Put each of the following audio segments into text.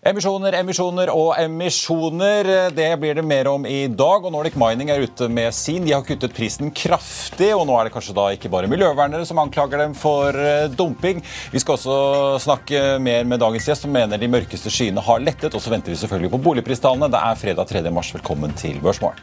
Emisjoner, emisjoner og emisjoner. Det blir det mer om i dag. og Nordic Mining er ute med sin. De har kuttet prisen kraftig, og nå er det kanskje da ikke bare miljøvernere som anklager dem for eh, dumping. Vi skal også snakke mer med dagens gjest, som mener de mørkeste skyene har lettet. Og så venter vi selvfølgelig på boligpristallene. Det er fredag 3. mars. Velkommen til Børsmorgen.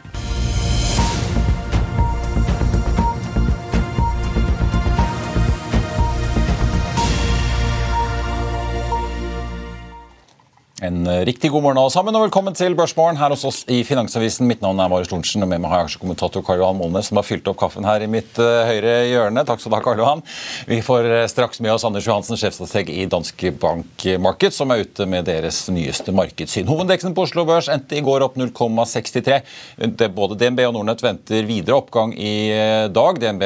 En eh, riktig god morgen alle sammen, og velkommen til Børsmorgen her hos oss i Finansavisen. Mitt navn er Marius Lorentzen, og med meg har jeg aksjekommentator Karl Johan Molnes, som har fylt opp kaffen her i mitt uh, høyre hjørne. Takk skal du ha, Karl Johan. Vi får uh, straks med oss Anders Johansen, sjefstrateg i Danske Bank Market, som er ute med deres nyeste markedssyn. Hovedindeksen på Oslo Børs endte i går opp 0,63. Både DNB og Nordnett venter videre oppgang i dag. DNB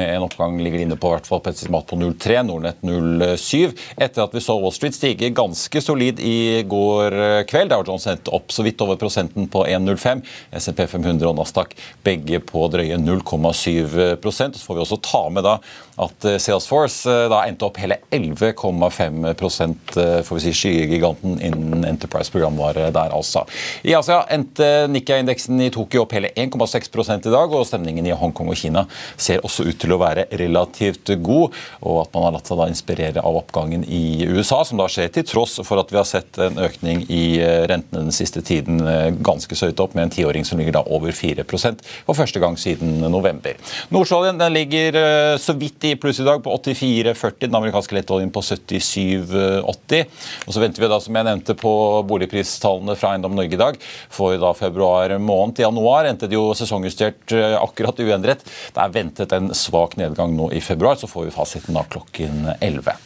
med en oppgang ligger inne på hvert fall på 0,3, Nordnett 0,7. Etter at vi så Wall Street stige ganske solid i går eh, kveld. Dow Jones endte opp så vidt over prosenten på 1,05. SMP 500 og Nasdaq begge på drøye 0,7 Så får vi også ta med da at eh, Salesforce eh, da endte opp hele 11,5% får vi si skyegiganten innen Enterprise-programvare der, altså. I Asia endte Nikkei-indeksen i Tokyo opp hele 1,6 i dag, og stemningen i Hongkong og Kina ser også ut til å være relativt god, og at man har latt seg da inspirere av oppgangen i USA, som da skjer til tross for at vi har sett en økning i eh, rentene den siste tiden eh, ganske så høyt opp, med en tiåring som ligger da over 4% for første gang siden november. Nordsjøoljen ligger eh, så vidt i pluss i dag på 84,40, den amerikanske lettoljen på 77,80. Og så venter vi da, som jeg nevnte, på boligpristallene fra Eiendom Norge i dag for da februar måned. I januar endte det jo sesongjustert akkurat uendret. Det er ventet en svak nedgang nå i februar, så får vi fasiten da klokken 11.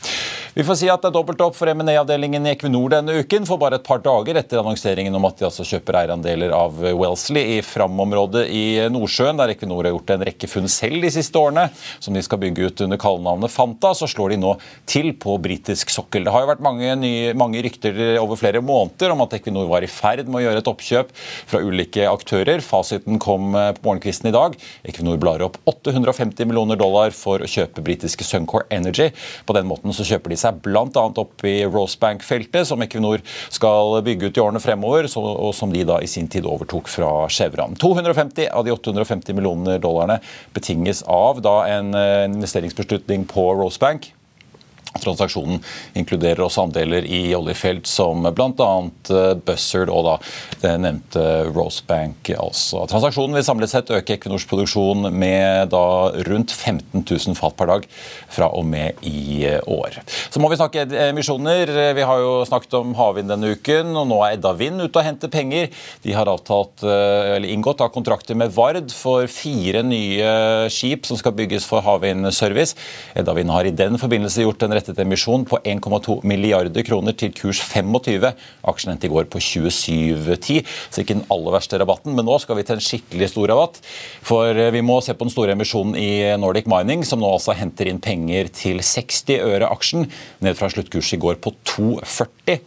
Vi får si at det er dobbelt opp for M&A-avdelingen i Equinor denne uken, for bare et par dager etter annonseringen om at de altså kjøper eierandeler av Wellesley i Fram-området i Nordsjøen, der Equinor har gjort en rekke funn selv de siste årene, som de skal bygge ut under kallenavnet Fanta, så slår de nå til på britisk sokkel. Det har jo vært mange, nye, mange rykter over flere måneder om at Equinor var i ferd med å gjøre et oppkjøp fra ulike aktører. Fasiten kom på morgenkvisten i dag. Equinor blar opp 850 millioner dollar for å kjøpe britiske Suncor Energy. På den måten så kjøper de seg bl.a. opp i Rosebank-feltet, som Equinor skal bygge ut i årene fremover, og som de da i sin tid overtok fra Chevron. 250 av de 850 millioner dollarene betinges av da en eh, investeringsbeslutning på Rosebank. Transaksjonen inkluderer også andeler i oljefelt som bl.a. Eh, Buzzard og da det nevnte Rosebank. Altså. Transaksjonen vil samlet sett øke Equinors produksjon med da rundt 15 000 fat per dag fra og med i eh, år. Så må vi snakke emisjoner. Vi har jo snakket om havvind denne uken, og nå er Edda Vind ute og henter penger. De har avtalt, eh, inngått av kontrakter med Vard for fire nye skip som skal bygges for havvindservice. Edda Vind har i den forbindelse gjort en rett rettet emisjon på 1,2 milliarder kroner til kurs 25. Aksjen endte i går på 27,10, så ikke den aller verste rabatten. Men nå skal vi til en skikkelig stor rabatt. For eh, vi må se på den store emisjonen i Nordic Mining, som nå altså henter inn penger til 60 øre aksjen, ned fra sluttkurs i går på 2,40.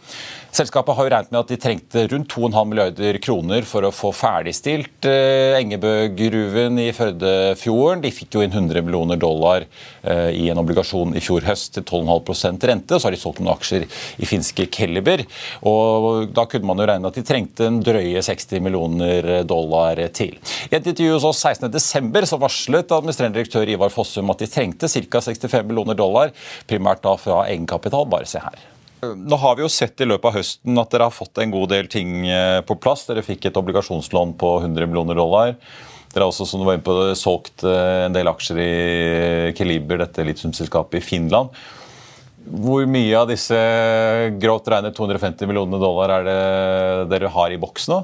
Selskapet har jo regnet med at de trengte rundt 2,5 milliarder kroner for å få ferdigstilt eh, Engebø-gruven i Førdefjorden. De fikk jo inn 100 millioner dollar eh, i en obligasjon i fjor høst til 12,5% rente. Så har de solgt noen aksjer i finske Kelleber. Og da kunne man jo regne at de trengte en drøye 60 millioner dollar til. I et intervju hos oss 16.12. varslet administrerende direktør Ivar Fossum at de trengte ca. 65 millioner dollar, primært da fra egenkapital. Bare se her. Nå har vi jo sett i løpet av høsten at dere har fått en god del ting eh, på plass. Dere fikk et obligasjonslån på 100 millioner dollar. Dere har også som du var inne på, solgt eh, en del aksjer i Keliber, dette litiumselskapet i Finland. Hvor mye av disse grovt regnet 250 millionene dollar er det dere har i boks nå?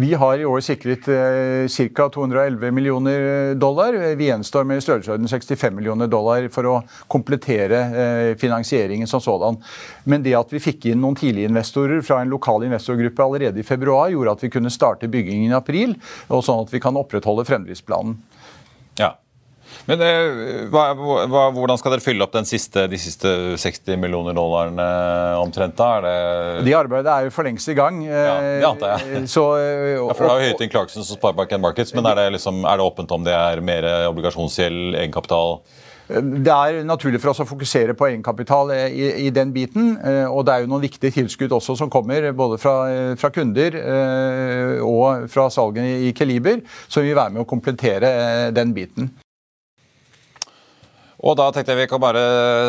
Vi har i år sikret eh, ca. 211 millioner dollar. Vi gjenstår med i størrelsesorden 65 millioner dollar for å komplettere eh, finansieringen som sådan. Men det at vi fikk inn noen tidliginvestorer fra en lokal investorgruppe allerede i februar, gjorde at vi kunne starte byggingen i april, og sånn at vi kan opprettholde fremdriftsplanen. Ja. Men eh, hva, hva, Hvordan skal dere fylle opp siste, de siste 60 millioner dollarene omtrent? da? Er det... de arbeidet er jo for lengst i gang. Ja, det antar jeg. Så, og, ja, for Det er jo høyt inn Clarksons og Sparebank Markets, men er det, liksom, er det åpent om det er mer obligasjonsgjeld, egenkapital? Det er naturlig for oss å fokusere på egenkapital i, i, den biten. Og det er jo noen viktige tilskudd også som kommer, både fra, fra kunder og fra salgene i Keliber, som vil være med å komplettere den biten. Og da tenkte jeg vi kan bare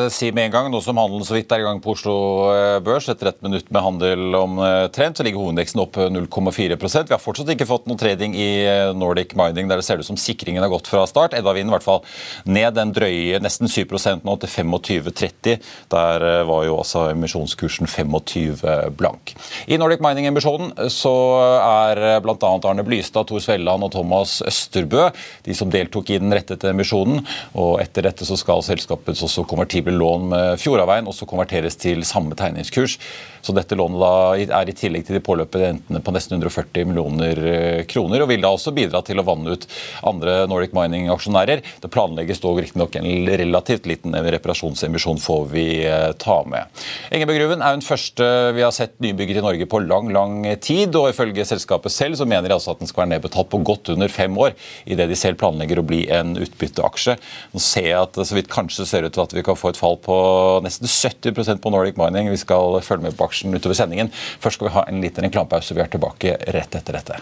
si med en gang, nå som handelen så vidt er i gang på Oslo eh, Børs, etter et minutt med handel omtrent, så ligger hovedindeksen opp 0,4% Vi har fortsatt ikke fått noe trading i eh, Nordic Mining, der det ser ut som sikringen har gått fra start. Edda vinner i hvert fall ned den drøye nesten 7 nå til 25,30. Der eh, var jo også emisjonskursen 25 blank. I Nordic Mining-emisjonen så er bl.a. Arne Blystad, Tor Svelland og Thomas Østerbø de som deltok i den rettede emisjonen. og etter dette så skal selskapets også konvertible lån med Fjordaveien også konverteres til samme tegningskurs. Så dette lånet da er i tillegg til de påløpende rentene på nesten 140 millioner eh, kroner, og vil da også bidra til å vanne ut andre Nordic Mining-aksjonærer. Det planlegges dog riktignok en relativt liten reparasjonsemisjon, får vi eh, ta med. Engebøgruven er den første vi har sett nybygget i Norge på lang, lang tid, og ifølge selskapet selv så mener de altså at den skal være nedbetalt på godt under fem år, idet de selv planlegger å bli en utbytteaksje. Nå ser jeg at så vidt kanskje ser ut til at vi kan få et fall på nesten 70% på Nordic Mining. Vi skal følge med på aksjen utover sendingen. Først skal vi ha en liten reklamepause. Vi er tilbake rett etter dette.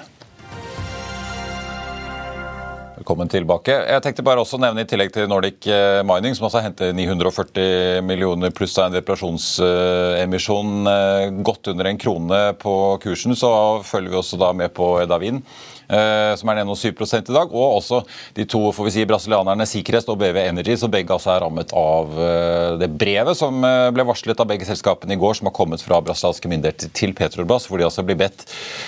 Velkommen tilbake. Jeg tenkte bare også nevne I tillegg til Nordic eh, Mining, som altså henter 940 millioner pluss en reparasjonsemisjon eh, godt under en krone på kursen, så følger vi også da med på Edavin. Eh, som er ned 7 i dag. Og også de to får vi si, brasilianerne Sikkerhet og BV Energy, som begge altså er rammet av eh, det brevet som eh, ble varslet av begge selskapene i går, som har kommet fra brasilianske myndigheter til Petrobras, hvor de altså blir bedt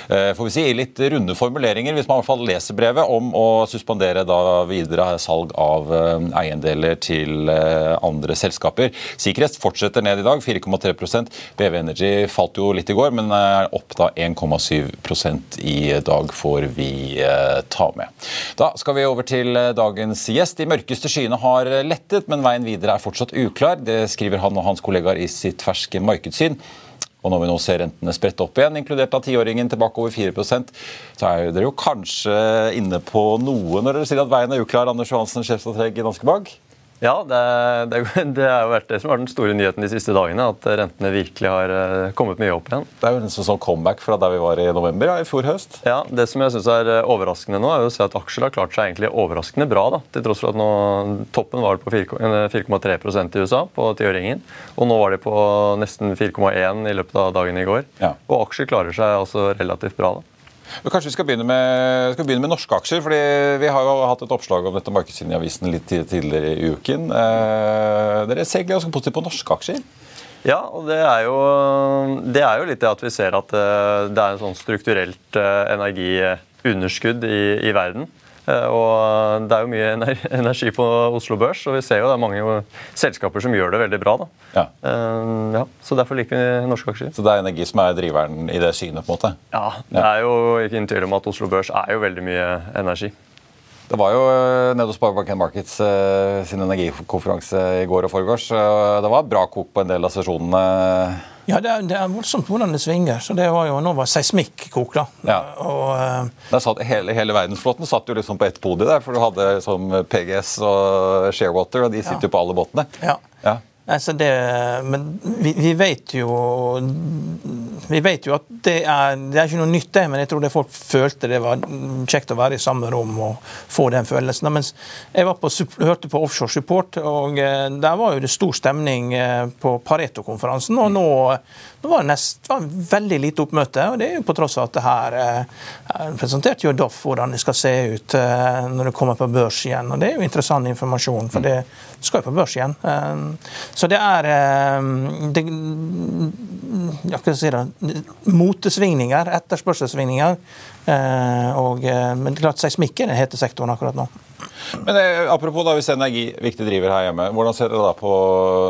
får vi si, i litt runde formuleringer, hvis man i hvert fall leser brevet, om å suspendere da videre salg av eiendeler til andre selskaper. Sikkerhet fortsetter ned i dag, 4,3% BV Energy falt jo litt i går, men er opp da 1,7% i dag, får vi Eh, ta med. Da skal vi over til eh, dagens gjest. De mørkeste skyene har lettet, men veien videre er fortsatt uklar. Det skriver han og hans kollegaer i sitt ferske markedssyn. Og når vi nå ser rentene sprette opp igjen, inkludert av tiåringen tilbake over 4% så er dere jo kanskje inne på noe når dere sier at veien er uklar, Anders Johansen, sjefstrateg i Danske Bank? Ja, det, det, det har vært det som har den store nyheten de siste dagene. At rentene virkelig har eh, kommet mye opp igjen. Det er jo en sånn comeback fra der vi var i november ja, i fjor høst. Ja, Det som jeg syns er eh, overraskende nå, er jo å se at aksjer har klart seg egentlig overraskende bra. da, Til tross for at nå, toppen var på 4,3% i USA på tiåringen. Og nå var de på nesten 4,1 i løpet av dagen i går. Ja. Og aksjer klarer seg altså relativt bra. da. Kanskje vi skal begynne, med, skal begynne, med, norske aksjer. fordi Vi har jo hatt et oppslag om dette markedssynet i avisen litt tidligere i uken. Eh, dere ser ganske positivt på norske aksjer? Ja, og det er, jo, det er jo litt det at vi ser at eh, det er en sånn strukturelt eh, energiunderskudd i, i verden. Eh, og det er jo mye energi på Oslo Børs, og vi ser jo det er mange selskaper som gjør det veldig bra. Ja. Uh, ja. så Derfor liker vi norske aksjer. Så det er energi som er driveren i det synet? på en måte? Ja, det er jo ikke ingen tvil om at Oslo Børs er jo veldig mye energi. Det var jo nede hos Sparebank Markets sin energikonferanse i går og foregårs. Det var bra kok på en del av sesjonene. Ja, det er, det er, voldsomt hvordan det svinger. så det var jo, Nå var seismikkok, da. Ja. Og, uh, satt, hele, hele, verdensflåten satt jo liksom på ett podi der, for du hadde liksom PGS og Sharewater, og de sitter jo på alle båtene. Ja. ja. Altså det, men vi, vi, vet jo Vi vet jo at det er, det er ikke noe nytt, det, men jeg tror det folk følte det var kjekt å være i samme rom og få den følelsen. Mens jeg på, hørte på Offshore Support, og eh, der var jo det stor stemning eh, på Pareto-konferansen. Og nå nå, var, nest, var veldig lite oppmøte, og det er jo på tross av at det her eh, presenterte jo Doff hvordan det skal se ut når det kommer på børs igjen. og Det er jo interessant informasjon, for det skal jo på børs igjen. Eh, så det er eh, det, jeg si det, motesvingninger, etterspørselssvingninger, Og, men klart seismikk er den hete sektoren akkurat nå. Men eh, Apropos da, hvis energi viktig driver her hjemme, hvordan ser dere da på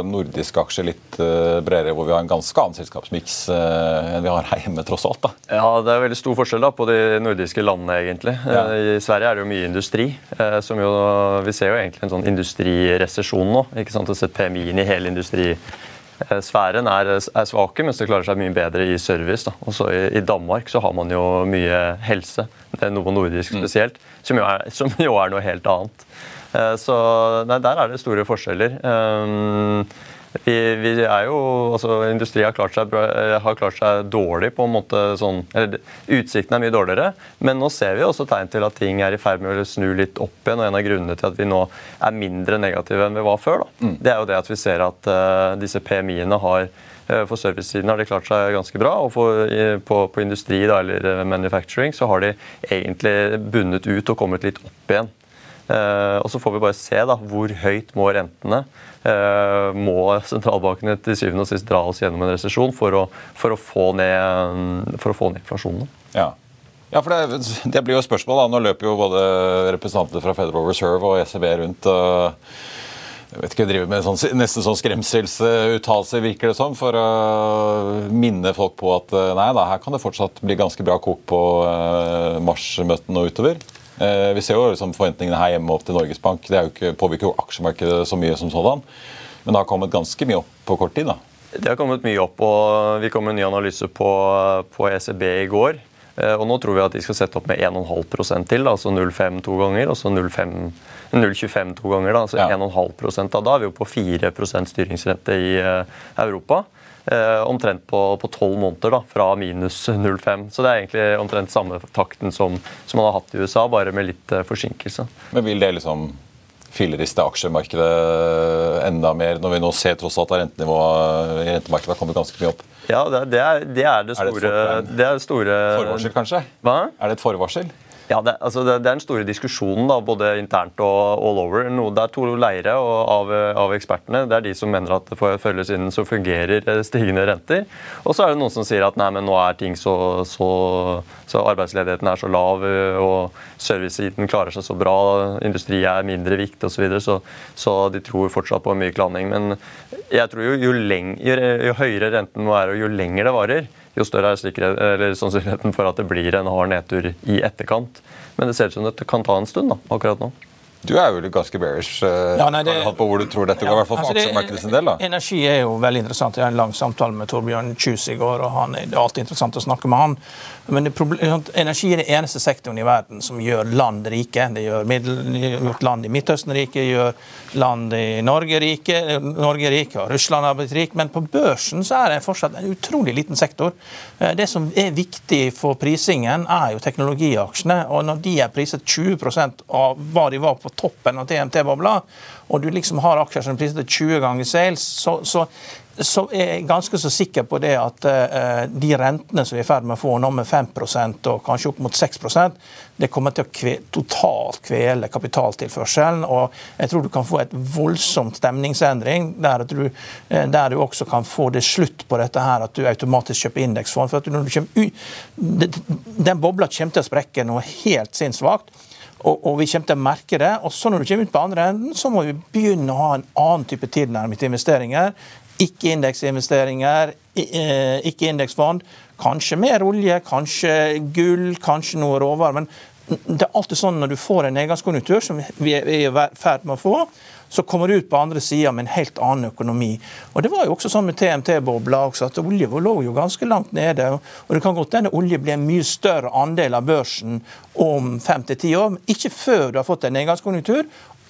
nordiske aksjer litt eh, bredere, hvor vi har en ganske annen selskapsmiks eh, enn vi har her hjemme, tross alt? da? Ja, Det er veldig stor forskjell da på de nordiske landene, egentlig. Ja. Uh, I Sverige er det jo mye industri. som jo, Vi ser jo egentlig en sånn industriresesjon nå. ikke sant, å sette PMI-en i hele industri sfæren er, er, svake, mens det klarer seg mye bedre i service. Da. Også i, i, Danmark så har man jo mye helse, det er noe nordisk mm. spesielt, mm. som, jo er, som, jo er, noe helt annet. Eh, så nei, der er det store forskjeller. Um, vi, vi, er jo, altså Industrien har klart, seg, eh, har klart seg dårlig på en måte sånn eller Utsiktene er mye dårligere, men nå ser vi også tegn til at ting er i ferd med å snu litt opp igjen. og En av grunnene til at vi nå er mindre negative enn vi var før, da, mm. det er jo det at vi ser at uh, disse PMI-ene har uh, for servicesiden har de klart seg ganske bra. og for, på, på, industri da, eller manufacturing så har de egentlig bundet ut og kommet litt opp igjen. Uh, og Så får vi bare se da, hvor høyt må rentene uh, må sentralbankene til syvende og sist dra oss gjennom en resesjon for, for, å få ned, inflasjonen. Ja. Ja, for det, det, blir jo spørsmål da. Nå løper jo både representanter fra Federal Reserve og ECB rundt. og jeg vet ikke, driver med sånn, nesten sånn skremselsuttalelser, virker det som, for å minne folk på at nei da, her kan det fortsatt bli ganske bra kok på marsmøtene og utover. Eh, vi ser jo liksom forventningene her hjemme opp til Norges Bank. Det jo påvirker jo aksjemarkedet så mye som sådan. Men det har kommet ganske mye opp på kort tid. da. Det har kommet mye opp, og vi kom med en ny analyse på, på ECB i går. Eh, og nå tror vi at de skal sette opp med 1,5% til, da, altså 0,5 to ganger. Og så 0,25 to ganger, da, altså ja. 1,5 da. Da er vi jo på 4% styringsrente i uh, Europa. Eh, omtrent på tolv måneder, da, fra minus 0,5. Så det er egentlig omtrent samme takten som, som, man har hatt i USA, bare med litt eh, forsinkelse. Men vil det liksom filleriste aksjemarkedet enda mer, når vi nå ser tross alt at rentenivået i rentemarkedet har kommet ganske mye opp? Ja, det, er, det er, det store, er det, det store Forvarsel, kanskje? Hva? Er det et forvarsel? Ja, det, altså det, det, er den store diskusjonen, da, både internt og all over. No, det er to leire av, av, ekspertene. Det er de som mener at for følge siden så fungerer eh, stigende renter. Og så er det noen som sier at nei, men nå er ting så, så, så arbeidsledigheten er så lav, og servicesiden klarer seg så bra, industri er mindre viktig osv. Så, videre, så Så de tror fortsatt på myk landing. Men jeg tror jo, jo, leng, jo høyere renten må være, og jo lenger det varer, jo større er sannsynligheten for at det blir en hard nedtur i etterkant. Men det ser ut som det kan ta en stund da, akkurat nå. Du er jo ganske bearish uh, ja, nei, det, på hvor du tror dette går, ja, i hvert fall for altså aksjemarkedet sin del. da. Energi er jo veldig interessant. Jeg har en lang samtale med Torbjørn Kjus i går, og han, det er alltid interessant å snakke med han. Men energi er den eneste sektoren i verden som gjør land rike. Det gjør gjort land i Midtøsten rike, gjør land i Norge rike, Norge rike og Russland har blitt rik. Men på børsen så er det fortsatt en utrolig liten sektor. Eh, det som er viktig for prisingen, er jo teknologiaksjene. Og når de er priset 20% av hva de var på toppen av TMT-bobla, og du liksom har aksjer som priser til 20 ganger sales, så, så så er jeg ganske så sikker på det at uh, de rentene som vi er i ferd med å få nå med 5 og kanskje opp mot 6% det kommer til å kve, totalt kvele kapitaltilførselen. og Jeg tror du kan få et voldsomt stemningsendring, der du, uh, der du også kan få det slutt på dette her at du automatisk kjøper indeksfond. for at når du kommer ut, Den bobla kommer til å sprekke noe helt sinnssvakt. Og, og, vi kommer til å merke det. Og så når du kommer ut på andre enden, så må vi begynne å ha en annen type tilnærming til investeringer. Ikke indeksinvesteringer, eh, ikke indeksfond. Kanskje mer olje, kanskje gull, kanskje noe råvarer. Men det er alltid sånn når du får en nedgangskonjunktur, som vi er i ferd med å få, så kommer du ut på andre sida med en helt annen økonomi. Og Det var jo også sånn med TMT-bobla at olje lå jo ganske langt nede. Og det kan godt hende olje blir en mye større andel av børsen om fem til ti år, ikke før du har fått en nedgangskonjunktur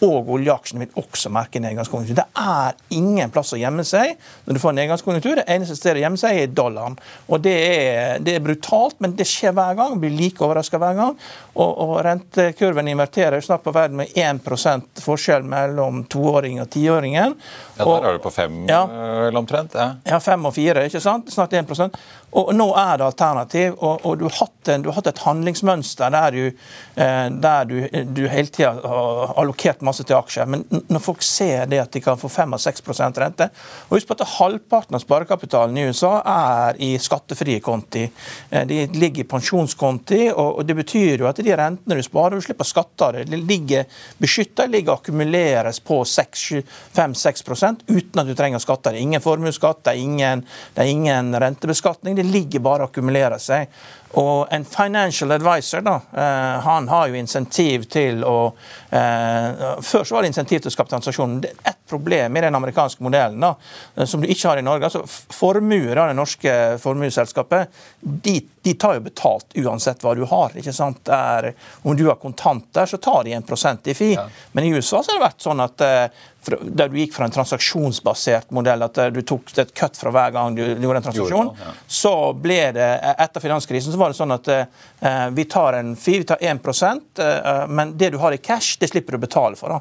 og oljeaksjene vil også merke nedgangskonjunktur. Det er ingen plass å gjemme seg når du får nedgangskonjunktur. Det eneste stedet å gjemme seg er dollaren. Og det er, det er, brutalt, men det skjer hver gang. Blir like overraska hver gang. Og, og rentekurven inverterer snart på verden med 1% forskjell mellom toåringen og tiåringen. Ja, der er du på fem ja, eller omtrent? Ja. ja, fem og fire, ikke sant? Snart 1 Og Nå er det alternativ, og, og du, har en, du, har hatt et handlingsmønster der du, eh, der du, du hele tida har allokert masse til aksjer. Men når folk ser det at de kan få 5-6 rente og Husk på at halvparten av sparekapitalen i USA er i skattefrie konti. Eh, de ligger i pensjonskonti, og, det betyr jo at de rentene du sparer, du slipper skatter. De ligger beskytta, ligger akkumuleres på 5-6% uten at du trenger skatter. Det er ingen formuesskatt, det er ingen, det er ingen rentebeskatning det ligger bare og akkumulerer seg. Og en financial advisor da, eh, han har jo insentiv til å eh, Før så var det insentiv til å skape transaksjoner. Det er ett problem i den amerikanske modellen da, eh, som du ikke har i Norge. altså Formuer av det norske formuesselskapet de, de, tar jo betalt uansett hva du har. ikke sant? Der, om du har kontanter, så tar de en prosent i fi. Ja. Men i USA så har det vært sånn at der du gikk fra en transaksjonsbasert modell, at du tok et cut fra hver gang du gjorde en transaksjon, så ble det etter finanskrisen så var det sånn at eh, vi tar en fee, vi tar 1 eh, men det du har i cash, det slipper du å betale for. Da.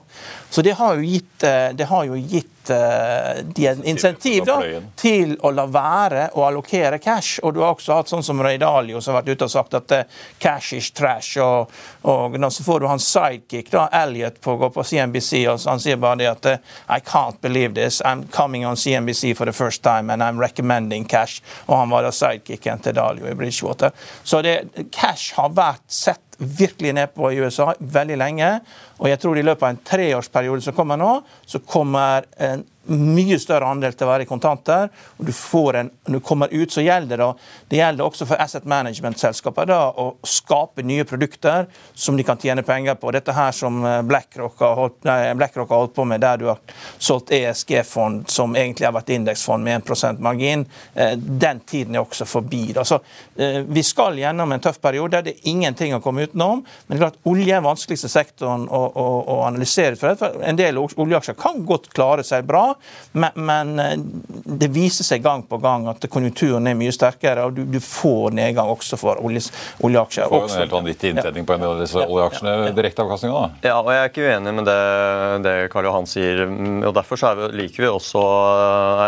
Så det har jo gitt, eh, det har jo gitt uh, de en insentiv da, til å la være å allokere cash. Og du har også hatt sånn som Ray Dalio som har vært ute og sagt at uh, cash is trash. Og, og så får du hans sidekick, da, Elliot, på å gå på CNBC, og han sier bare det at uh, I can't believe this. I'm coming on CNBC for the first time and I'm recommending cash. Og han var da sidekicken til Dalio i Bridgewater. Så det, cash har vært sett virkelig ned på i USA veldig lenge. Og jeg tror i løpet av en treårsperiode som kommer nå, så kommer en mye større andel til å være i kontanter. og du får en, Når du kommer ut, så gjelder det det gjelder også for asset management-selskaper å skape nye produkter som de kan tjene penger på. Dette her som eh, BlackRock har holdt, nei, BlackRock har holdt på med, der du har solgt ESG-fond som egentlig har vært indeksfond med 1 margin, eh, den tiden er også forbi. Altså, vi skal gjennom en tøff periode. Det er ingenting å komme utenom. Men det er klart olje er den vanskeligste sektoren å, å, å analysere. For en del oljeaksjer kan godt klare seg bra. Men, men, eh, det viser seg gang på gang at konjunkturen er mye sterkere, og du, du får nedgang også for olje, oljeaksjer. Du får jo en helt vanvittig inntjening på en del av disse oljeaksjene. Ja, ja. Direkteavkastninga, da? Ja, og jeg er ikke uenig med det, det Karl Johan sier. og Derfor så vi, liker vi også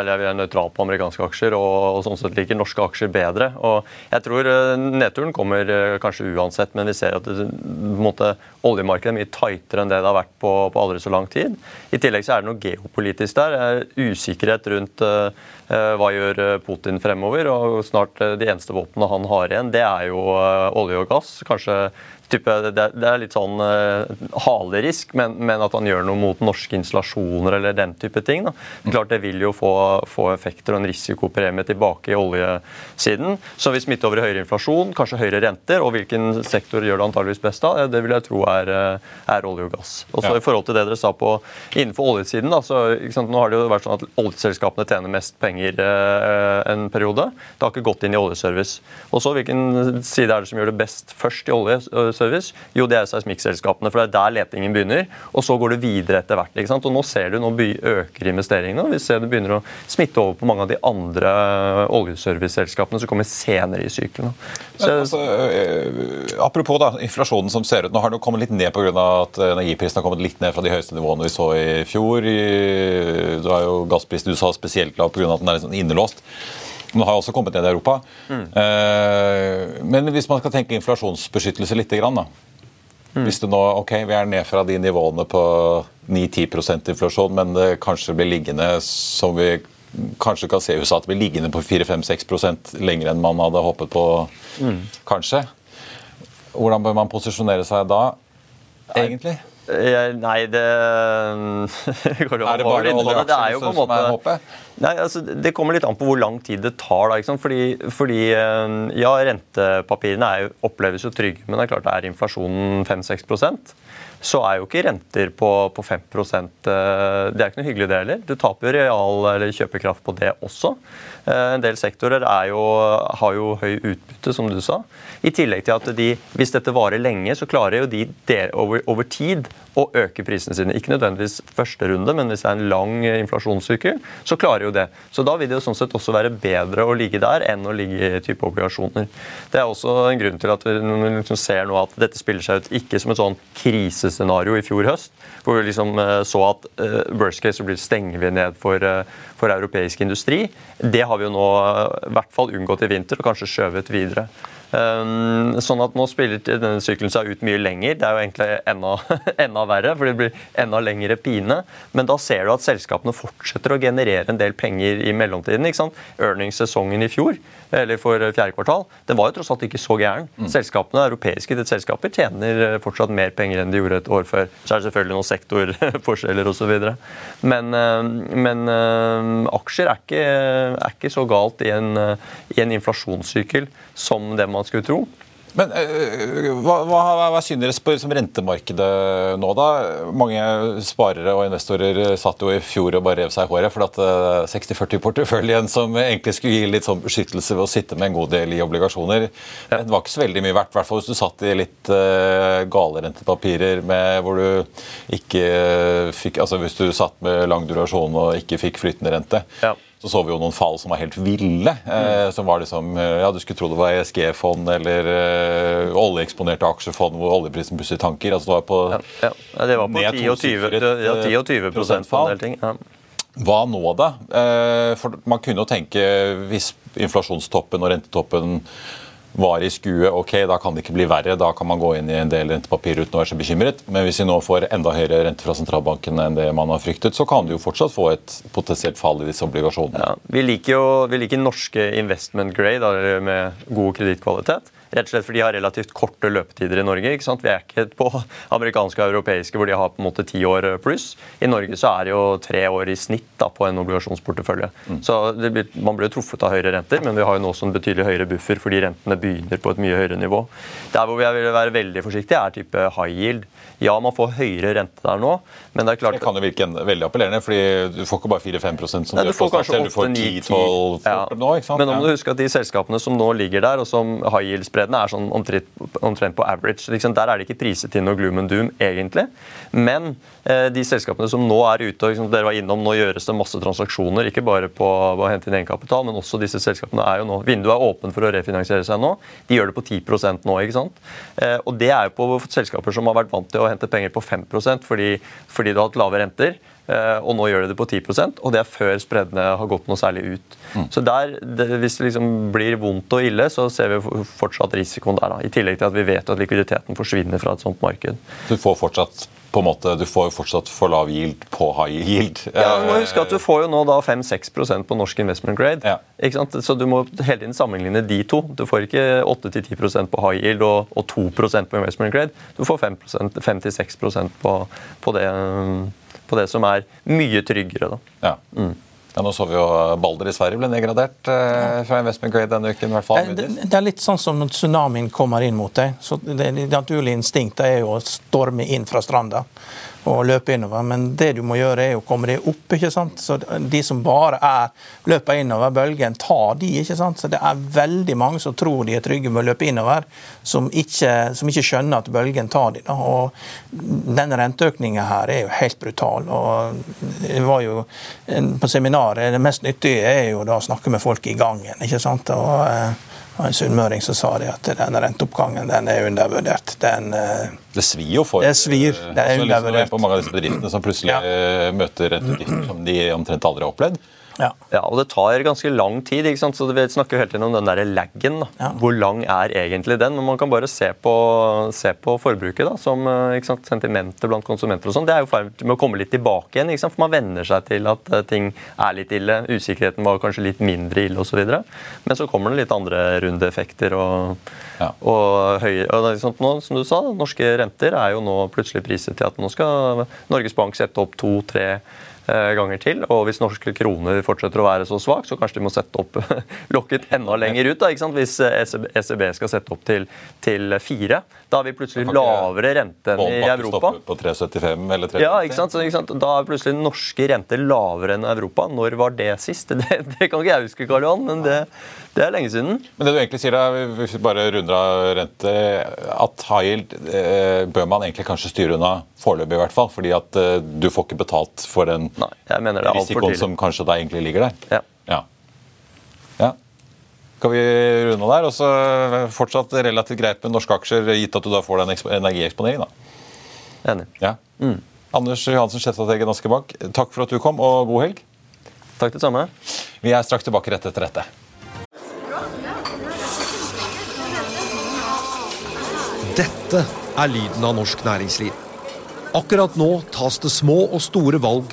eller vi er nøytrale på amerikanske aksjer, og, og, sånn sett liker norske aksjer bedre. og Jeg tror eh, nedturen kommer eh, kanskje uansett, men vi ser at det, på en måte, oljemarkedet er mye tightere enn det det har vært på, på aldri så lang tid. I tillegg så er det noe geopolitisk der er usikkerhet rundt uh, hva gjør eh, Putin fremover. og snart De eneste våpnene han har igjen, det er jo olje og gass. Kanskje type, det, er litt sånn uh, halerisk, men, men, at han gjør noe mot norske installasjoner eller den type ting. Da. Klart Det vil jo få, få effekter og en risikopremie tilbake i oljesiden. Så vi smitter over i høyere inflasjon, kanskje høyere renter. Og hvilken sektor gjør det antageligvis best av? Det vil jeg tro er, eh, er olje og gass. Og så ja. I forhold til det dere sa på innenfor oljesiden, da, så Nå har det jo vært sånn at oljeselskapene tjener mest penger uh, en periode. Det har ikke gått inn i oljeservice. Og så Hvilken side er det som gjør det best først i oljeservice? Service? Jo, det er seismikkselskapene, for det er der letingen begynner. Og så går det videre etter hvert. ikke sant? Og Nå ser du nå øker investeringene. og Vi ser det begynner å smitte over på mange av de andre oljeserviceselskapene som kommer senere i sykelen. Så, altså, øh, apropos da, inflasjonen som ser ut. Nå har det kommet litt ned pga. at energiprisen har kommet litt ned fra de høyeste nivåene vi så i fjor. Du har jo gassprisen du sa spesielt lav pga. at den er litt sånn innelåst. Den har også kommet ned i Europa. Mm. Eh, men hvis man skal tenke inflasjonsbeskyttelse litt, da. Mm. Hvis du nå, ok, Vi er ned fra de nivåene på 9-10% inflasjon, men det kanskje blir liggende som vi kanskje kan se i USA, at det blir liggende på 4-5-6% lenger enn man hadde håpet på, mm. kanskje. Hvordan bør man posisjonere seg da, egentlig? Nei, det Er det bare oljeaksjen som er håpet? Nei, altså, Det kommer litt an på hvor lang tid det tar. da, Fordi, fordi, eh, ja, Rentepapirene jo, oppleves jo trygge, men det er klart det er inflasjonen 5-6 så er jo ikke renter på, på 5 eh, Det er ikke noe hyggelig, det heller. Du taper jo real eller kjøpekraft på det også. Eh, en del sektorer jo, har jo høy utbytte, som du sa. I tillegg til at de, hvis dette varer lenge, så klarer jo de over, over tid å øke prisene sine. Ikke nødvendigvis første runde, men hvis det er en lang inflasjonssykkel, så klarer jo det. Så da vil det jo sånn sett også være bedre å ligge der enn å ligge i type obligasjoner. Det er også en grunn til at vi liksom ser nå at dette spiller seg ut ikke som et sånn krisescenario i fjor høst. Hvor vi liksom eh, så at worst case så blir stenger vi ned for, for europeisk industri. Det har vi jo nå i hvert fall unngått i vinter, og kanskje skjøvet videre. Um, sånn at nå spiller denne sykkelen seg ut mye lenger. Det er jo egentlig enda, enda, verre, for det blir enda lengre pine. Men da ser du at selskapene fortsetter å generere en del penger i mellomtiden. ikke sant? Earningssesongen i fjor, eller for fjerde kvartal, den var jo tross alt ikke så gæren. Mm. Selskapene, Europeiske selskaper tjener fortsatt mer penger enn de gjorde et år før. Så er det selvfølgelig noen sektorforskjeller osv. Men, men aksjer er ikke, er ikke, så galt i en, i en inflasjonssykkel som det man skulle tro. Men uh, hva, hva, hva synes dere som rentemarkedet nå, da? Mange sparere og investorer satt jo i fjor og bare rev seg i håret. For at uh, 60-40-porteføljen som egentlig skulle gi litt sånn beskyttelse ved å sitte med en god del i obligasjoner, ja. det var ikke så veldig mye verdt. I hvert fall hvis du satt i litt uh, gale rentepapirer med, hvor du ikke fikk Altså hvis du satt med lang durasjon og ikke fikk flytende rente. Ja så så vi jo noen fall som var helt ville. Eh, som var liksom, eh, ja, Du skulle tro det var ESG-fond eller eh, oljeeksponerte aksjefond hvor oljeprisen pusser tanker. altså Det var på, ja, ja. det var på 10 og 20, ja, 10 og 20 prosentfall. ting. Ja. Hva nå, da? Eh, for Man kunne jo tenke, hvis inflasjonstoppen og rentetoppen var i skue, ok, da kan det ikke bli verre. Da kan man gå inn i en del rentepapir uten å være så bekymret. Men hvis vi nå får enda høyere rente fra sentralbanken enn det man har fryktet, så kan du jo fortsatt få et potensielt fall i disse obligasjonene. Ja, vi liker jo vi liker norske investment grade med god kredittkvalitet. Rett og slett fordi de har relativt korte løpetider i Norge. ikke sant? Vi er ikke på amerikanske og europeiske hvor de har på en måte ti år pluss. I Norge så er det jo tre år i snitt da, på en obligasjonsportefølje. Mm. Så blir, Man blir truffet av høyere renter, men vi har jo nå også en betydelig høyere buffer fordi rentene begynner på et mye høyere nivå. Der hvor jeg vil være veldig forsiktig, er type high yield. Ja, man får høyere rente der nå, men det er klart Det kan jo virke veldig appellerende, fordi du får ikke bare 4-5% som Nei, du får kanskje 8, 10-12 ja. nå. ikke sant? Men må du huske at de selskapene som nå ligger der, og som high yield-spredene er sånn omtrent, omtrent på average. Liksom, der er det ikke priset inn noe gloom and doom, egentlig. Men eh, de selskapene som nå er ute, og liksom, dere var innom, nå gjøres det masse transaksjoner, ikke bare på å hente inn egenkapital, men også disse selskapene er jo nå Vinduet er åpent for å refinansiere seg nå. De gjør det på 10 nå, ikke sant. Eh, og det er jo på selskaper som har vært vant til å hente penger på 5% fordi, fordi du har hatt lave renter. Eh, og nå gjør de det på 10% og det er før spreddene har gått noe særlig ut. Mm. Så der, det, Hvis det liksom blir vondt og ille, så ser vi fortsatt risikoen der. Da. I tillegg til at vi vet at likviditeten forsvinner fra et sånt marked. Du får fortsatt på en måte, Du får jo fortsatt for lav yield på high yield. Ja, du må huske at du får jo nå da 5-6% på norsk investment grade. Ja. Ikke sant? Så du må hele tiden sammenligne de to. Du får ikke 8-10% på high yield og, og 2 på investment grade. Du får 5-6 på, på det på det som er mye tryggere. Da. Ja. Mm. Ja, Nå så vi jo Balder i Sverige ble nedgradert eh, fra investment grade denne uken. i hvert fall. Det, det, er litt sånn som når tsunamien kommer inn mot deg. så Det, det naturlige instinktet er jo å storme inn fra stranda og løpe innover. Men det du må gjøre, er å komme deg opp. ikke sant? Så De som bare er løper innover bølgen, tar de. ikke sant? Så Det er veldig mange som tror de er trygge med å løpe innover, som ikke, som ikke skjønner at bølgen tar de. Da. Og Denne renteøkninga her er jo helt brutal. og det var jo På seminaret det mest nyttige er jo da å snakke med folk i gangen. ikke sant? Og eh, og en sunnmøring som sa det at den renteoppgangen den er undervurdert. Den, eh, det svir jo for Det svir, det er undervurdert. undervurdert. Liksom, på mange av disse bedriftene som plutselig ja. møter renteutgifter som de omtrent aldri har opplevd. Ja. ja. og det tar ganske lang tid. ikke sant? Så Vi snakker jo hele tiden om den der laggen. Ja. Hvor lang er egentlig den? Men Man kan bare se på, se på forbruket, da, som eh, ikke sant? sentimenter blant konsumenter. og sånn. Det er jo ferdig med å komme litt tilbake igjen. ikke sant? For Man venner seg til at eh, ting er litt ille. Usikkerheten var kanskje litt mindre ille osv. Men så kommer det litt andre rundeeffekter og, ja. og høye og sånn, nå, Som du sa, norske renter er jo nå plutselig priset til at nå skal Norges Bank sette opp to-tre ganger til. Og hvis norske kroner fortsetter å være så svak, så kanskje de må sette opp lokket enda lenger ut. Da, ikke sant? Hvis ECB e skal sette opp til, til fire. Da har vi plutselig lavere rente enn i Europa. På 3,75 eller 3,50. Ja, ikke sant? Så, ikke sant? Da er plutselig norske renter lavere enn Europa. Når var det sist? Det, det kan ikke jeg huske, Karl Johan, men det, det, er lenge siden. Men det du egentlig sier, da, hvis vi bare runder av rente, at yield eh, bør man egentlig kanskje styre unna foreløpig, i hvert fall. Fordi at eh, du får ikke betalt for den Nei, risikoen som kanskje da egentlig ligger der. Ja. ja. ja. Skal vi runde der? Og så fortsatt relativt greit med norske aksjer, gitt at du da får den energieksponeringen, da. Enig. Ja. Anders Johansen, sjefstrateg i Danske Bank, takk for at du kom, og god helg. Takk det samme. Vi er straks tilbake rett etter dette. Dette er lyden av norsk næringsliv. Akkurat nå tas det små og store valg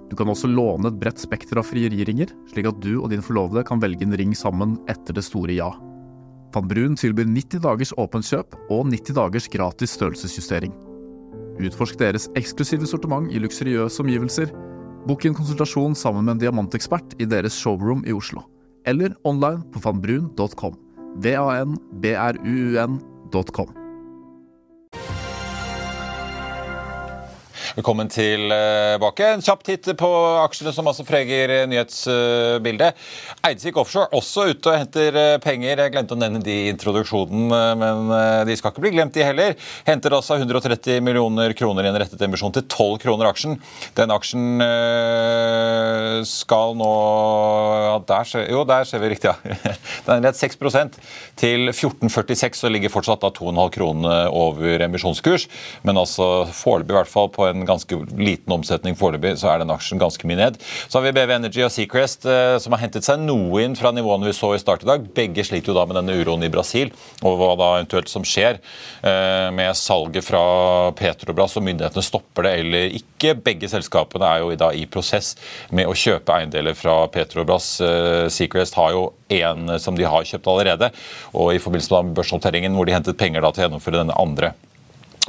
Du kan også låne et bredt spekter av frieriringer, slik at du og din forlovede kan velge en ring sammen etter det store ja. Van Brun tilbyr 90 dagers åpent kjøp og 90 dagers gratis størrelsesjustering. Utforsk deres eksklusive sortiment i luksuriøse omgivelser. Bok en konsultasjon sammen med en diamantekspert i deres showroom i Oslo. Eller online på vanbrun.com. V-a-n-b-r-u-u-n.com. Velkommen tilbake. En kjapp titt på aksjene som altså preger nyhetsbildet. Eidsvik Offshore også ute og henter penger. Jeg glemte å nevne de i introduksjonen, men de skal ikke bli glemt, de heller. Henter altså 130 millioner kroner i en rettet emisjon til 12 kroner aksjen. Den aksjen skal nå ja, der ser, Jo, der ser vi riktig, ja. Den er rett 6% til 14,46 og ligger fortsatt da 2,5 kroner over emisjonskurs. Men altså foreløpig i hvert fall på en ganske liten omsetning foreløpig, så er den aksjen ganske mye ned. Så har vi BV Energy og Seacrest eh, som har hentet seg noe inn fra nivåene vi så i start i dag. Begge sliter jo da med denne uroen i Brasil, og hva da eventuelt som skjer eh, med salget fra Petrobras, og myndighetene stopper det eller ikke. Begge selskapene er jo da i prosess med å kjøpe eiendeler fra Petrobras. Eh, Seacrest har jo en som de har kjøpt allerede, og i forbindelse med børsnoteringen hvor de hentet penger til å gjennomføre denne andre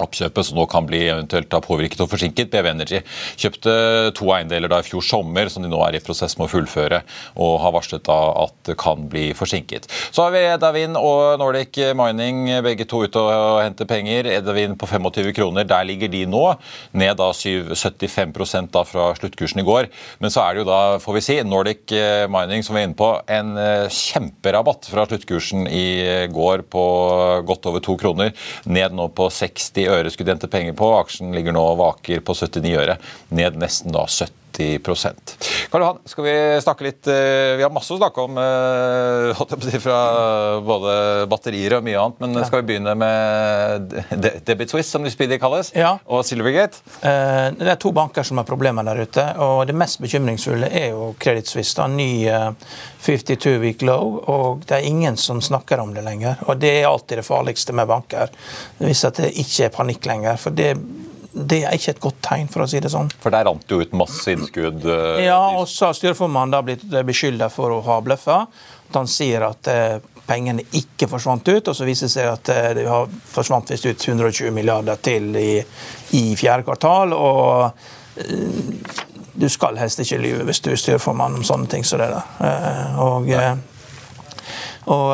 oppkjøpet som nå kan bli eventuelt påvirket og forsinket. BV Energy kjøpte to eiendeler da i fjor sommer som de nå er i prosess med å fullføre, og har varslet da at det kan bli forsinket. Så har vi Edavin og Nordic Mining, begge to ute og henter penger. Edavin på 25 kroner, der ligger de nå. Ned da 75 da fra sluttkursen i går. Men så er det jo da, får vi si, Nordic Mining som vi er inne på, en kjemperabatt fra sluttkursen i går på godt over to kroner. Ned nå på 60 øre skulle de hente penger på. Aksjen ligger nå og vaker på 79 øre, ned nesten da 70 Karl Johan, skal vi snakke litt Vi har masse å snakke om fra både batterier og mye annet, men skal vi begynne med Debit Swiss, som de spydig kalles, ja. og Silvergate? Det er to banker som har problemer der ute, og det mest bekymringsfulle er jo Credit Suisse. Da, ny 52 week low, og det er ingen som snakker om det lenger. Og det er alltid det farligste med banker, hvis det ikke er panikk lenger. for det det er ikke et godt tegn, for å si det sånn. For der rant det jo ut masse innskudd? Uh, ja, og så har styreformannen da blitt beskylda for å ha bløffa. Han sier at uh, pengene ikke forsvant ut, og så viser det seg at det har forsvant visst ut 120 milliarder til i, i fjerde kvartal. og du skal helst ikke lyve hvis du er styreformann om sånne ting som det der. Og, og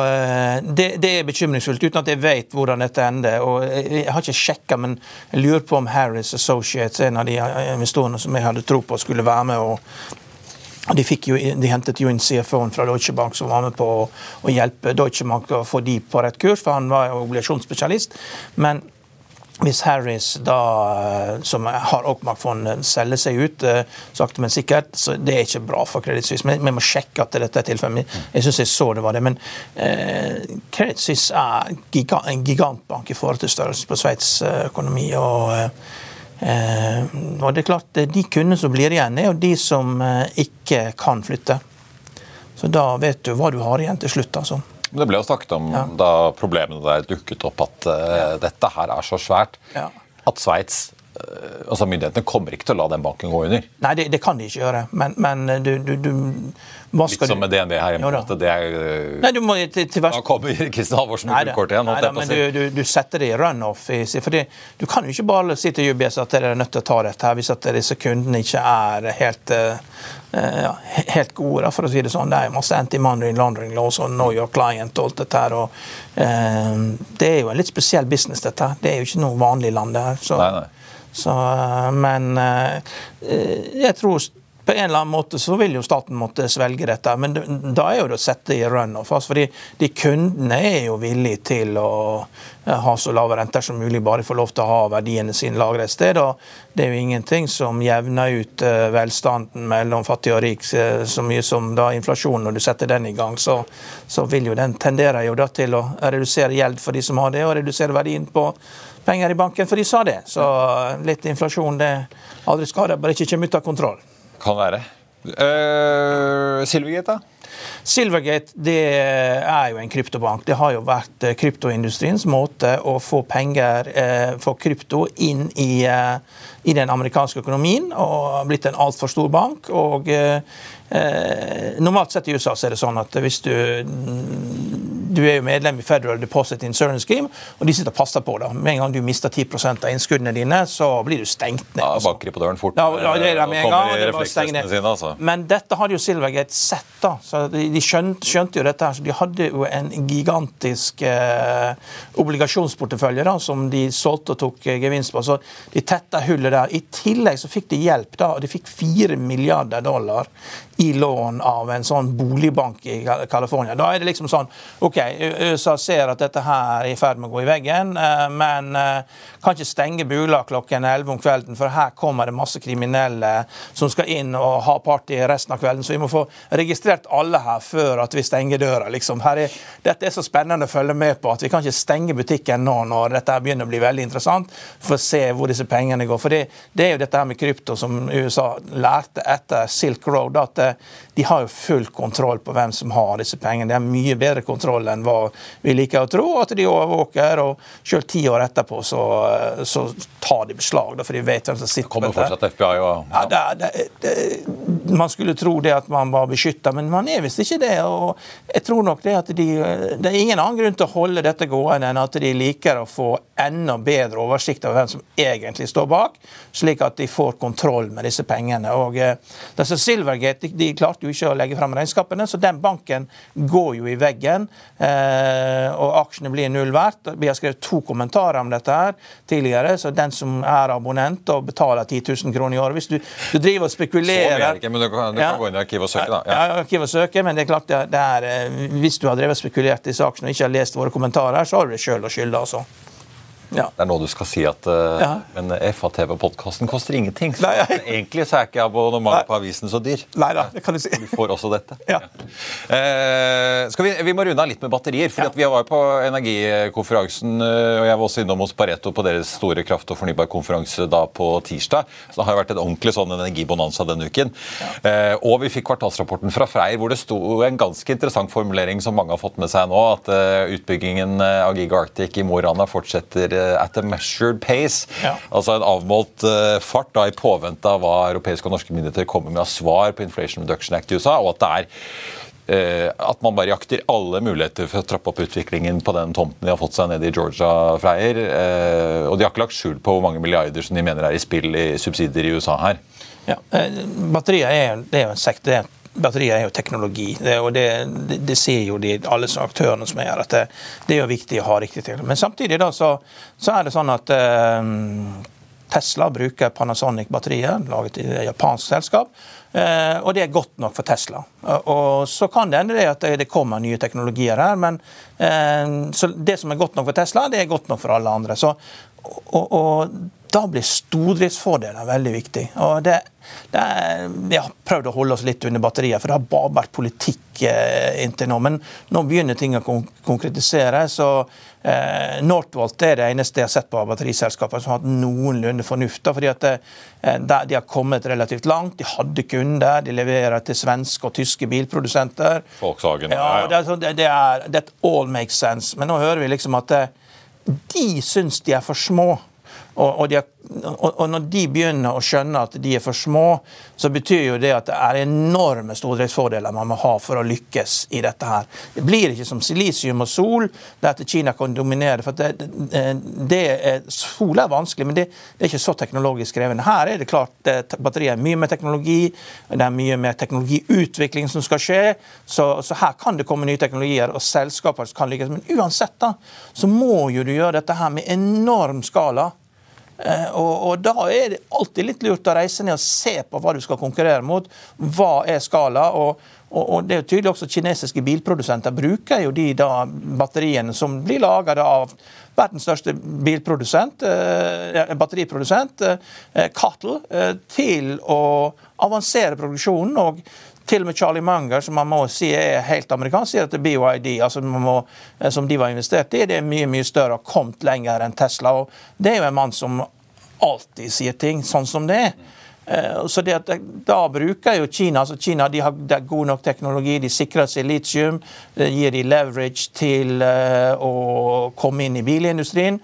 det, det, er bekymringsfullt, uten at jeg vet hvordan dette ender. og Jeg har ikke sjekka, men jeg lurer på om Harris Associates, en av de investorene som jeg hadde tro på skulle være med og de, jo, de, hentet jo inn CFO-en fra Deutsche Bank som var med på å, å hjelpe Deutsche Bank å få de på rett kurs, for han var jo obligasjonsspesialist. Men hvis Harris, da, som har Oakmark-fondet, selger seg ut sakte, men sikkert, så det er ikke bra for Credit Suisse. Men vi må sjekke at dette er tilfellet. Jeg syns jeg så det var det. Men eh, Credit Suisse er giga, en gigantbank i forhold til størrelsen på Sveits økonomi. og eh, og det er klart, De kundene som blir igjen, er jo de som ikke kan flytte. Så da vet du hva du har igjen til slutt. altså. Det ble jo snakket om ja. da problemene der dukket opp, at uh, dette her er så svært ja. at Sveits altså Myndighetene kommer ikke til å la den banken gå under. Nei, det, det kan de ikke gjøre, men, men du, du, du hva Litt som med DNB her hjemme. Jo da. at det er, øh, Nei, du må til, til da kommer Kristin Halvorsen med Neida. igjen. Nei, å men du, du, du setter det i runoff. Du kan jo ikke bare si til UBS at dere er nødt til å ta dette her hvis at disse kundene ikke er helt eh, eh, ja, helt gode, da, for å si det sånn. Det er masse anti-money laundering laws og know your client og alt dette her. og eh, Det er jo en litt spesiell business, dette her. Det er jo ikke noe vanlig land, det her. Så, Nei, nei. Så, eh, men eh, eh, jeg tror på en eller annen måte så vil jo staten måtte svelge dette. Men da er jo det å sette i runoff. Altså, fordi de kundene er jo villige til å eh, ha så lave renter som mulig, bare få lov til å ha verdiene sine lagret et sted. Og det er jo ingenting som jevner ut eh, velstanden mellom fattig og rik eh, så mye som da inflasjonen, Når du setter den i gang, så, så vil jo den tenderer jo da til å redusere gjeld for de som har det, og redusere verdien på penger i banken, for de sa det. Så litt inflasjon det aldri skader, bare ikke kommer ut av kontroll. Kan være. Uh, Silvergate, da? Silvergate det er jo en kryptobank. Det har jo vært eh, kryptoindustriens måte å få penger, eh, få krypto, inn i, eh, i den amerikanske økonomien. Og blitt en altfor stor bank. og eh, eh, Normalt sett i USA så er det sånn at hvis du du er jo medlem i Federal Deposit Insurance Scheme, og de sitter og passer på. det. Med en gang du mister 10% av innskuddene dine, så blir du stengt ned. Ja, altså. banker på døren fort. Ja, ja, det er det med en gang. Og det var stenge ned. sine, altså. Men dette hadde jo Silvergate sett, da. Så de, de skjønte, skjønte jo dette. her, så De hadde jo en gigantisk eh, obligasjonsportefølje da, som de solgte og tok eh, gevinst på. Så de tetta hullet der. I tillegg så fikk de hjelp. da, og De fikk 4 milliarder dollar i lån av en sånn boligbank i Cal- California. Da er det liksom sånn OK, USA ser at dette her er i ferd med å gå i veggen, eh, men eh, kan ikke stenge bula klokken 11 om kvelden, for her kommer det masse kriminelle som skal inn og ha party resten av kvelden. Så vi må få registrert alle her før at vi stenger døra. liksom. Er, dette er så spennende å følge med på at vi kan ikke stenge butikken nå når dette begynner å bli veldig interessant, for å se hvor disse pengene går. For det, det er jo dette her med krypto som USA lærte etter Silk Road, at eh, de har jo full kontroll på hvem som har disse pengene. De har mye bedre kontroll enn hva vi liker å tro, at de overvåker. Og selv ti år etterpå så, eh, så tar de beslag, da, for de vet hvem som sitter Kommer fortsatt FBI og Ja, det, er- det, det, man skulle tro det at man var beskytta, men man er visst ikke det. og jeg tror nok Det at de, det er ingen annen grunn til å holde dette gående enn at de liker å få enda bedre oversikt over hvem som egentlig står bak, slik at de får kontroll med disse pengene. og eh, disse Silvergate de, de klarte jo ikke å legge fram regnskapene, så den banken går jo i veggen. Eh, og aksjene blir null verdt. Vi har skrevet to kommentarer om dette her tidligere. så Den som er abonnent og betaler 10 000 kroner i året Hvis du, du driver og spekulerer Så ikke, men du kan, du Ja. gå inn i arkivet og søke, da. Ja, Ja. arkivet og søke, men det er klart det, det er, eh, hvis du har drevet og spekulert i disse aksjene og ikke har lest våre kommentarer, så har du det sjøl å skylde. Altså. Ja. Det er nå du skal si at uh, Ja. Men FATV-podkasten koster ingenting. Så Nei, jeg- egentlig så er ikke abonnementet på avisen så dyr. Nei da, det kan du si. Du får også dette. Ja. Uh, vi, vi må runde av litt med batterier. at Vi var på energikonferansen, eh, og jeg var også innom hos Pareto på deres store kraft- og fornybarkonferanse da på tirsdag. Så det har vært en ordentlig sånn energibonanza denne uken. Uh, og vi fikk kvartalsrapporten fra Freyr hvor det sto en ganske interessant formulering som mange har fått med seg nå, at utbyggingen av Giga Arctic i Mo Rana fortsetter at a measured pace. Ja. Altså en avmålt eh, fart da i påvente av hva europeiske og norske myndigheter kommer med av svar på Inflation Reduction Act i USA, og at det er eh, at man bare jakter alle muligheter for å trappe opp utviklingen på den tomten de har fått seg nede i Georgia, freier, Eh, og de har ikke lagt skjul på hvor mange milliarder som de mener er i spill i subsidier i USA her. Ja. eh, Batterier er, det er jo en sekt, det er, batterier er jo teknologi, det, og det, det, det ser jo de, alle aktørene som er her, at det, det er jo viktig å ha riktig teknologi. Men samtidig da, så, så er det sånn at eh, Tesla bruker Panasonic-batterier, laget i et japansk selskap. eh, og det er godt nok for Tesla. Og, og Så kan det hende at det, kommer nye teknologier her, men eh, det som er godt nok for Tesla, det er godt nok for alle andre. Så, og, og da blir stordriftsfordeler veldig viktig. Og det, det er, vi har prøvd å holde oss litt under batteriet, for det har bare vært politikk eh, inntil nå. Men nå begynner ting å kon konkretisere. så eh, Northvolt er det eneste jeg har sett på batteriselskapene som har hatt noenlunde fornuft. fordi at det, eh, De har kommet relativt langt, de hadde kunder, de leverer til svenske og tyske bilprodusenter. Volkswagen. Ja, det er, sånn- det, det er, det all makes sense. Men nå hører vi liksom at eh, de syns de er for små. Og, og, de, og, når de begynner å skjønne at de er for små, så betyr jo det at det er enorme stordriftsfordeler man må ha for å lykkes i dette her. Det blir ikke som silisium og sol, der at Kina kan dominere. for det, det, det er, Sol er vanskelig, men det, det, er ikke så teknologisk krevende. Her er det klart batteriet er mye mer teknologi, det er mye mer teknologiutvikling som skal skje. Så, så her kan det komme nye teknologier, og selskaper kan lykkes. Men uansett da, så må jo du gjøre dette her med enorm skala. Eh, og, og, Da er det alltid litt lurt å reise ned og se på hva du skal konkurrere mot. Hva er skala? og, og, og det er jo tydelig også Kinesiske bilprodusenter bruker jo de da batteriene som blir laga av verdens største bilprodusent, eh, batteriprodusent, eh, Cattle, til å avansere produksjonen. og til og med Charlie Munger, som man må si er helt amerikansk, sier at BYD, altså må, eh, som de var investert i, det er mye mye større og kommet lenger enn Tesla. og Det er jo en mann som alltid sier ting sånn som det er. Eh, så det at Da bruker jo Kina altså Kina de har god nok teknologi, de sikrer seg litium, gir de leverage til eh, å komme inn i bilindustrien.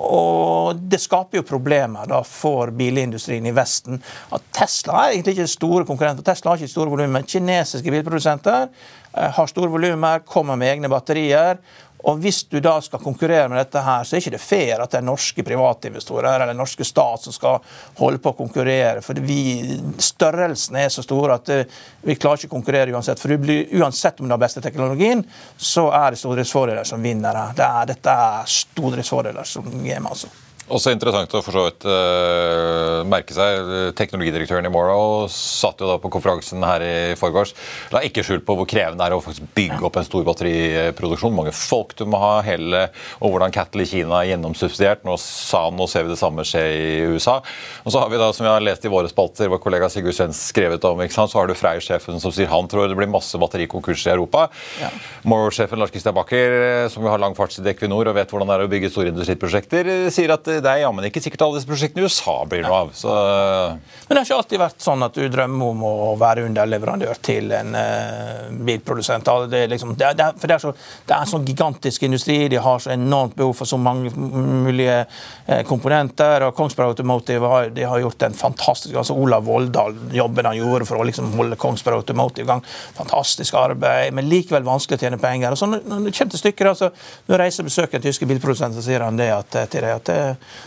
Og det skaper jo problemer da for bilindustrien i Vesten. At Tesla er egentlig ikke store konkurrenter. Tesla har ikke store volumer. Kinesiske bilprodusenter eh, har store volumer, kommer med egne batterier. Og Hvis du da skal konkurrere med dette, her, så er ikke det fair at det er norske privatinvestorer eller norske stat som skal holde på å konkurrere. For vi, Størrelsen er så stor at eh, vi klarer ikke å konkurrere uansett. For blir, Uansett om du har beste teknologien, så er det stordriftsfordeler som vinner her. Det er, dette er stordriftsfordeler som gamer, altså. Også interessant å for så vidt uh, merke seg. Teknologidirektøren i Morrow satt jo da på konferansen her i forgårs. La ikke skjul på hvor krevende det er å faktisk bygge opp en stor batteriproduksjon. Mange folk du må ha, hele, og hvordan Cattle i Kina er gjennomsubsidiert. Nå sa han, nå ser vi det samme skje i USA. Og så har vi da, som vi har lest i våre spalter, vår kollega Sigurd Svens skrevet om, ikke sant? så har du Freyr-sjefen som sier han tror det blir masse batterikonkurser i Europa. Ja. Morrow-sjefen Lars Christian Bakker, som jo har lang fartstid i Equinor og vet hvordan det er å bygge store industriprosjekter, sier at det er jammen ikke sikkert alle disse prosjektene i USA blir noe av. Så... Men det har ikke alltid vært sånn at du drømmer om å være underleverandør til en uh, bilprodusent. Det er, liksom, det er, for det er, så, det er sånn gigantisk industri, de har så enormt behov for så mange mulige uh, komponenter. og Kongsberg Automotive har, de har gjort en fantastisk altså Olav Voldal, jobben han gjorde for å liksom holde Kongsberg Automotive i gang. Fantastisk arbeid, men likevel vanskelig å tjene penger. og så Når, det til stykker, altså, når jeg reiser og besøker en tyske så sier han det at, til deg at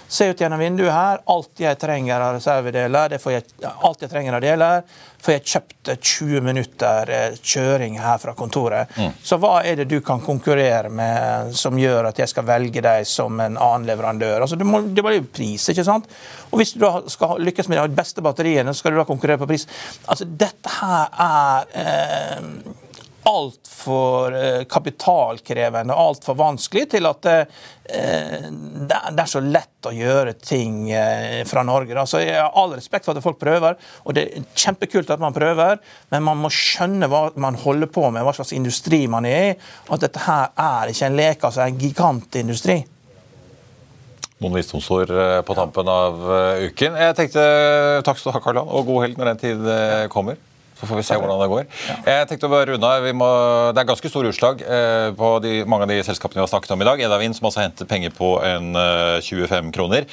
Se ut gjennom vinduet her. Alt jeg trenger av reservedeler, det får jeg, alt jeg trenger av deler, får jeg kjøpt 20 minutter eh, kjøring her fra kontoret. Mm. Så hva er det du kan konkurrere med som gjør at jeg skal velge deg som en annen leverandør? Altså, det, må, det var jo pris, ikke sant? Og hvis du da skal lykkes med de beste batteriene, så skal du da konkurrere på pris. Altså, dette her er eh, altfor eh, kapitalkrevende og altfor vanskelig til at eh, det er så lett å gjøre ting eh, fra Norge. Så jeg har all respekt for at folk prøver, og det er kjempekult at man prøver, men man må skjønne hva man holder på med, hva slags industri man er i. Og at dette her er ikke en lek, altså en gigantindustri. Noen visdomsord på tampen av uken. Jeg tenkte Takk skal du ha, Karl Johan, og god helg når den tid kommer. Får vi se hvordan det går. Jeg tenkte å runde av. Det er ganske store utslag eh, på de, mange av de selskapene vi har snakket om i dag. Edavin, som også hentet penger på en 25 eh, kroner,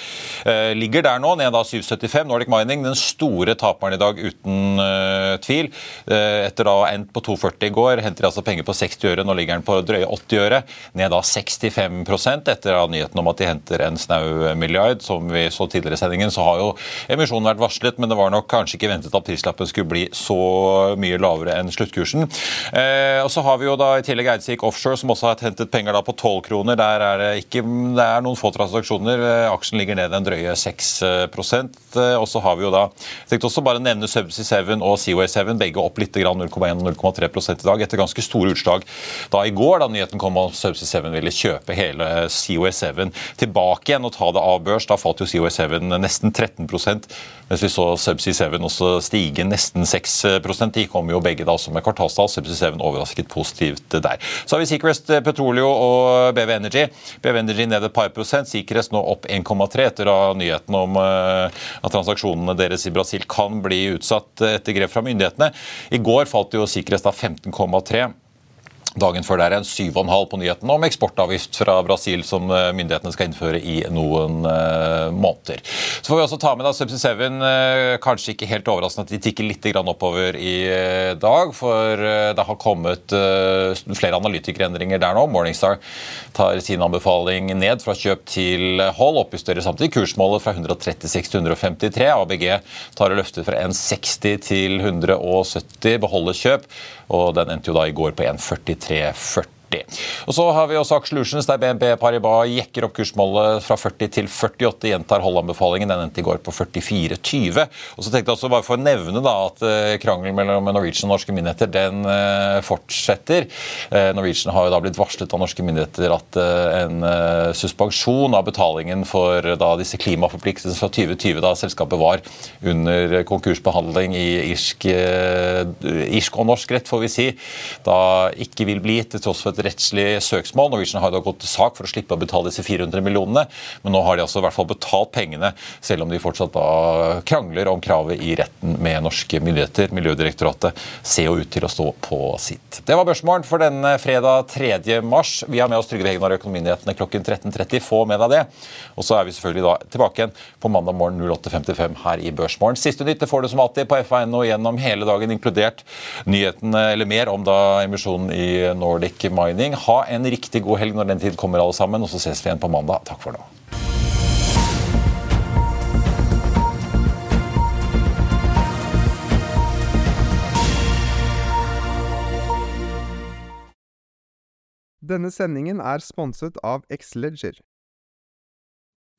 eh, ligger der nå, ned da 7,75. Nordic Mining, den store taperen i dag, uten tvil. Etter da endt på 2,40 i går, henter de altså penger på 60 øre. Nå ligger den på drøye 80 øre, ned da 65% etter da nyheten om at de henter en snau milliard. Som vi så tidligere i sendingen, så har jo emisjonen vært varslet, men det var nok kanskje ikke ventet at prislappen skulle bli så mye lavere enn sluttkursen. Eh, og så har vi jo da i tillegg Eidsvik Offshore, som også har hentet penger da på 12 kroner. Der er det, ikke, det er noen få transaksjoner. Eh, aksjen ligger ned en drøye 6 eh, Og så har vi jo da Jeg tenkte også bare nevne Subsea 7 og Seaway 7, begge opp litt, 0,1 0,3 i dag, etter ganske store utslag da i går, da nyheten kom om Subsea 7 ville kjøpe hele Seaway 7 tilbake igjen og ta det av børs. Da falt jo Seaway 7 nesten 13% mens vi så Subsea 7 også stige nesten 6 De kom jo begge da som med kvartalstall. Subsea 7 overrasket positivt der. Så har vi Seacrest Petroleo og BV Energy. BV Energy ned et par prosent. Seacrest nå opp 1,3 etter nyheten om eh, at transaksjonene deres i Brasil kan bli utsatt etter grep fra myndighetene. I går falt jo Seacrest av 15,3 Dagen før der er en 7,5 på nyheten om eksportavgift fra Brasil som eh, myndighetene skal innføre i noen uh, måneder. Så får vi også ta med da Subsea 7. Uh, kanskje ikke helt overraskende at de tikker litt oppover i uh, dag. For det har kommet flere analytikerendringer der nå. Morningstar tar sin anbefaling ned fra kjøp til hold. Oppjusterer samtidig kursmålet fra 136 til 153. ABG tar og løfter fra 160 til 170. Beholder kjøp. Og den endte jo da i går på 1.43,40. Og Så har vi også Aksjelutions, der BNB Paribas jekker opp kursmålet fra 40 til 48. Gjentar holdanbefalingen. Den endte i går på 44,20. Og så tenkte jeg også bare for å nevne da at uh, krangelen mellom Norwegian og norske myndigheter den uh, fortsetter. Uh, Norwegian har jo da blitt varslet av norske myndigheter at en suspensjon av betalingen for da disse klimaforpliktelsene fra 2020, da selskapet var under konkursbehandling i irsk, irsk og norsk rett, får vi si, da ikke vil bli til tross for et rettslig søksmål. Norwegian har da gått til sak for å slippe å betale disse 400 millionene, men nå har de altså i hvert fall betalt pengene, selv om de fortsatt da krangler om kravet i retten med norske myndigheter. Miljødirektoratet ser jo ut til å stå på sitt. Det var børsmålen for denne fredag 3. mars. Vi har med oss Trygve Hegnar og Økonominyhetene klokken 13.30. Få med deg det. Og så er vi selvfølgelig da tilbake igjen på mandag morgen 08.55 her i Børsmorgen. Siste nytt det får du som alltid på FA.no gjennom hele dagen, inkludert nyhetene eller mer om da emisjonen i Nordic Mining Mining. Ha en riktig god helg når den tid kommer, alle sammen. Og så ses vi igjen på mandag. Takk for nå. Denne sendingen er sponset av Xleger.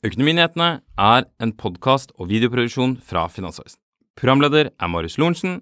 Økonominyhetene er en podkast og videoproduksjon fra Finansavisen. Programleder er Marius Lorentzen.